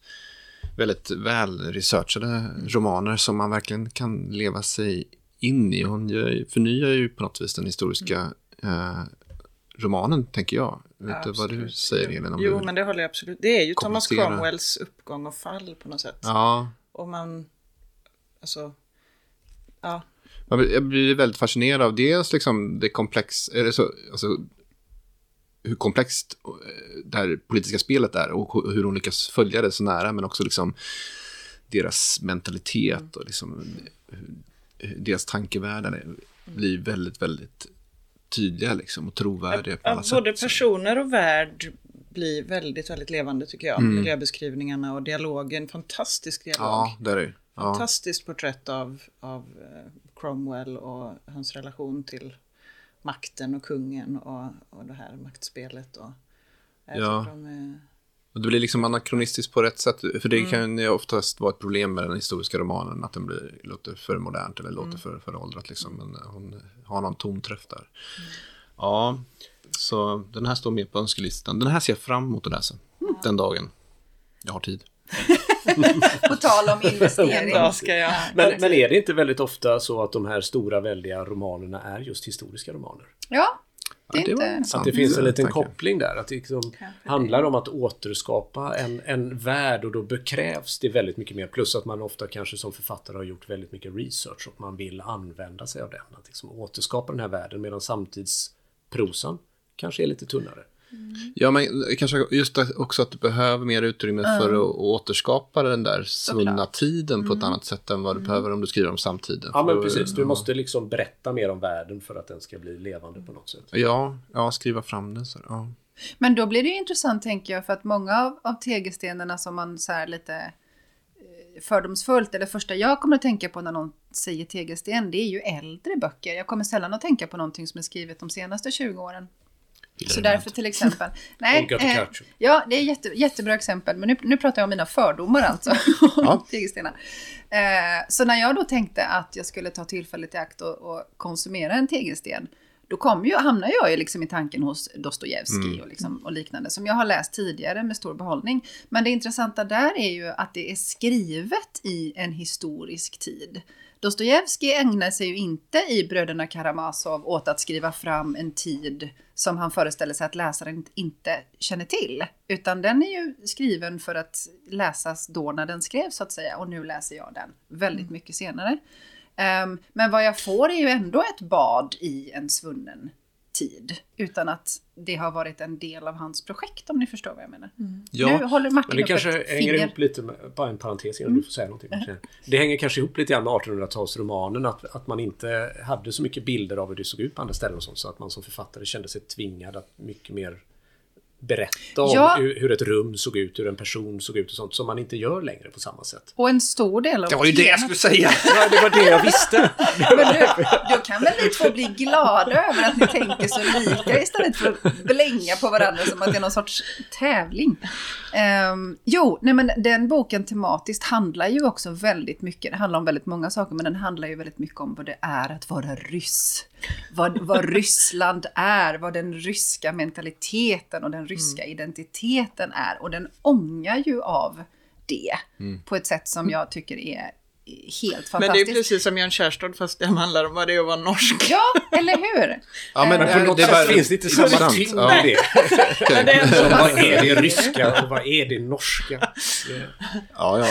Väldigt väl researchade romaner som man verkligen kan leva sig in i. Hon förnyar ju på något vis den historiska eh, romanen, tänker jag. Vet inte vad du säger, Elin? Om Jo, du... men det håller jag absolut. Det är ju Thomas. Cromwells uppgång och fall på något sätt. Ja, Och man, alltså, ja, jag blir- jag blir väldigt fascinerad av dels liksom det komplex, eller så, alltså, hur komplext eh, det här politiska spelet är och hu- hur hon lyckas följa det så nära, men också liksom deras mentalitet och liksom hur deras tankevärldar är- blir väldigt, väldigt tydliga liksom och trovärdiga på alla både sätt. så. personer och värld blir väldigt, väldigt levande tycker jag. Mm. Miljöbeskrivningarna och dialogen, fantastisk dialog. Ja, det är det. Ja. Fantastiskt porträtt av, av eh, Cromwell och hans relation till makten och kungen och, och det här maktspelet. Och, Ja. är- Och det blir liksom anakronistiskt på rätt sätt. För det Mm. kan ju oftast vara ett problem med den historiska romanen. Att den blir, låter för modernt eller låter Mm. för föråldrat. Liksom. Men hon har någon tonträff där. Ja, så den här står med på önskelistan. Den här ser jag fram emot att läsa. Mm. Den dagen. Jag har tid. På tal om investering. ska jag... Men, men är det inte väldigt ofta så att de här stora väldiga romanerna är just historiska romaner? Ja, det är Ja, det inte... Att det finns en liten koppling där. Att det liksom Kanske handlar om att återskapa en, en värld och då bekrävs det väldigt mycket mer. Plus att man ofta kanske som författare har gjort väldigt mycket research och man vill använda sig av den. Att liksom återskapa den här världen medan samtidsprosan kanske är lite tunnare. Ja, men kanske just också att du behöver mer utrymme för att återskapa den där svunna Såklart. tiden på ett annat sätt än vad du behöver om du skriver om samtiden. Ja men precis, du måste liksom berätta mer om världen för att den ska bli levande på något sätt. Ja, ja skriva fram den. Så, ja. Men då blir det ju intressant tänker jag för att många av, av tegelstenarna som man så här lite eh, fördomsfullt, eller första jag kommer att tänka på när någon säger tegelsten, det är ju äldre böcker. Jag kommer sällan att tänka på någonting som är skrivet de senaste 20 åren. Så därför till exempel. Nej, eh, ja, det är jätte, jättebra exempel. Men nu, nu pratar jag om mina fördomar alltså. om tegelstenar. Eh, så när jag då tänkte att jag skulle ta tillfället i akt och, och konsumera en tegelsten. Då kom ju, hamnar jag ju liksom i tanken hos Dostojevskij och, liksom, och liknande. Som jag har läst tidigare med stor behållning. Men det intressanta där är ju att det är skrivet i en historisk tid. Dostojevskij ägnar sig ju inte i Bröderna Karamazov åt att skriva fram en tid som han föreställer sig att läsaren inte känner till. Utan den är ju skriven för att läsas då när den skrevs så att säga. Och nu läser jag den väldigt mycket senare. Ehm, men vad jag får är ju ändå ett bad i en svunnen tid. Utan att det har varit en del av hans projekt om ni förstår vad jag menar. Ja, nu håller Martin Men det upp kanske ett hänger finger. ihop lite med, bara en parentes innan du får säga någonting. Det hänger kanske ihop lite grann med 1800-talsromanen att, att man inte hade så mycket bilder av hur det såg ut på andra ställen och sånt så att man som författare kände sig tvingad att mycket mer berätta om Ja. hur, hur ett rum såg ut, hur en person såg ut och sånt som man inte gör längre på samma sätt. Och en stor del av Det var ju det jag skulle säga! Ja, det var det jag visste. Men du, då kan väl ni två bli glada över att ni tänker så lika istället för att blänga på varandra som att det är någon sorts tävling. Ehm, jo, nej men den boken tematiskt handlar ju också väldigt mycket, det handlar om väldigt många saker, men den handlar ju väldigt mycket om vad det är att vara ryss. Vad, vad Ryssland är, vad den ryska mentaliteten och den ryska identiteten är. Och den ångar ju av det på ett sätt som jag tycker är helt fantastiskt. Men det är precis som Jan Kjærstad fast det handlar om vad det är att vara norsk. Ja, eller hur? Ja, men, på något det sätt finns det inte samma sant. tyngd Ja. i det. Men det är ändå vad är det ryska och vad är det norska? Ja, ja.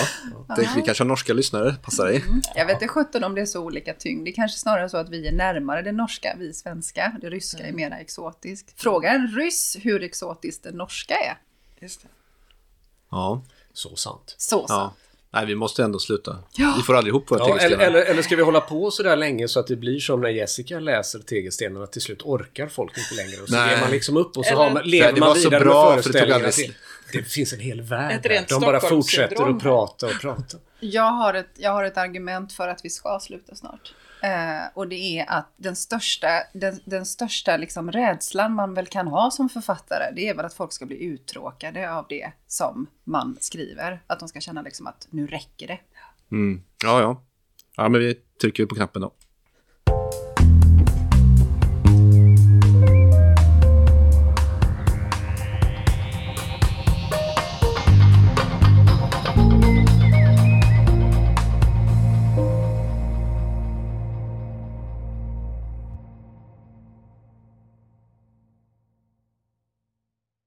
Det, vi kanske har norska lyssnare, passar dig. Jag vet inte sjutton om det är så olika tyngd. Det är kanske snarare så att vi är närmare det norska, vi svenska. Det ryska är mera exotiskt. Fråga en ryss hur exotiskt det norska är. Ja. Så sant. Så sant. ja. Nej, vi måste ändå sluta. Ja. Vi får aldrig ihop våra Ja, eller, tegelstenar. eller, eller ska vi hålla på så där länge så att det blir som när Jessica läser tegelstenarna till slut orkar folk inte längre och så Nej. ger man liksom upp och så Eller- har man, lever Det man var så vidare bra, med för det föreställningarna alldeles- till. Det finns en hel värld De bara Stockholmssyndrom fortsätter här. att prata och prata. Jag har, ett, jag har ett argument för att vi ska sluta snart. Eh, och det är att den största, den, den största liksom rädslan man väl kan ha som författare, det är väl att folk ska bli uttråkade av det som man skriver. Att de ska känna liksom att nu räcker det. Mm. Ja, ja. Ja, men vi trycker på knappen då.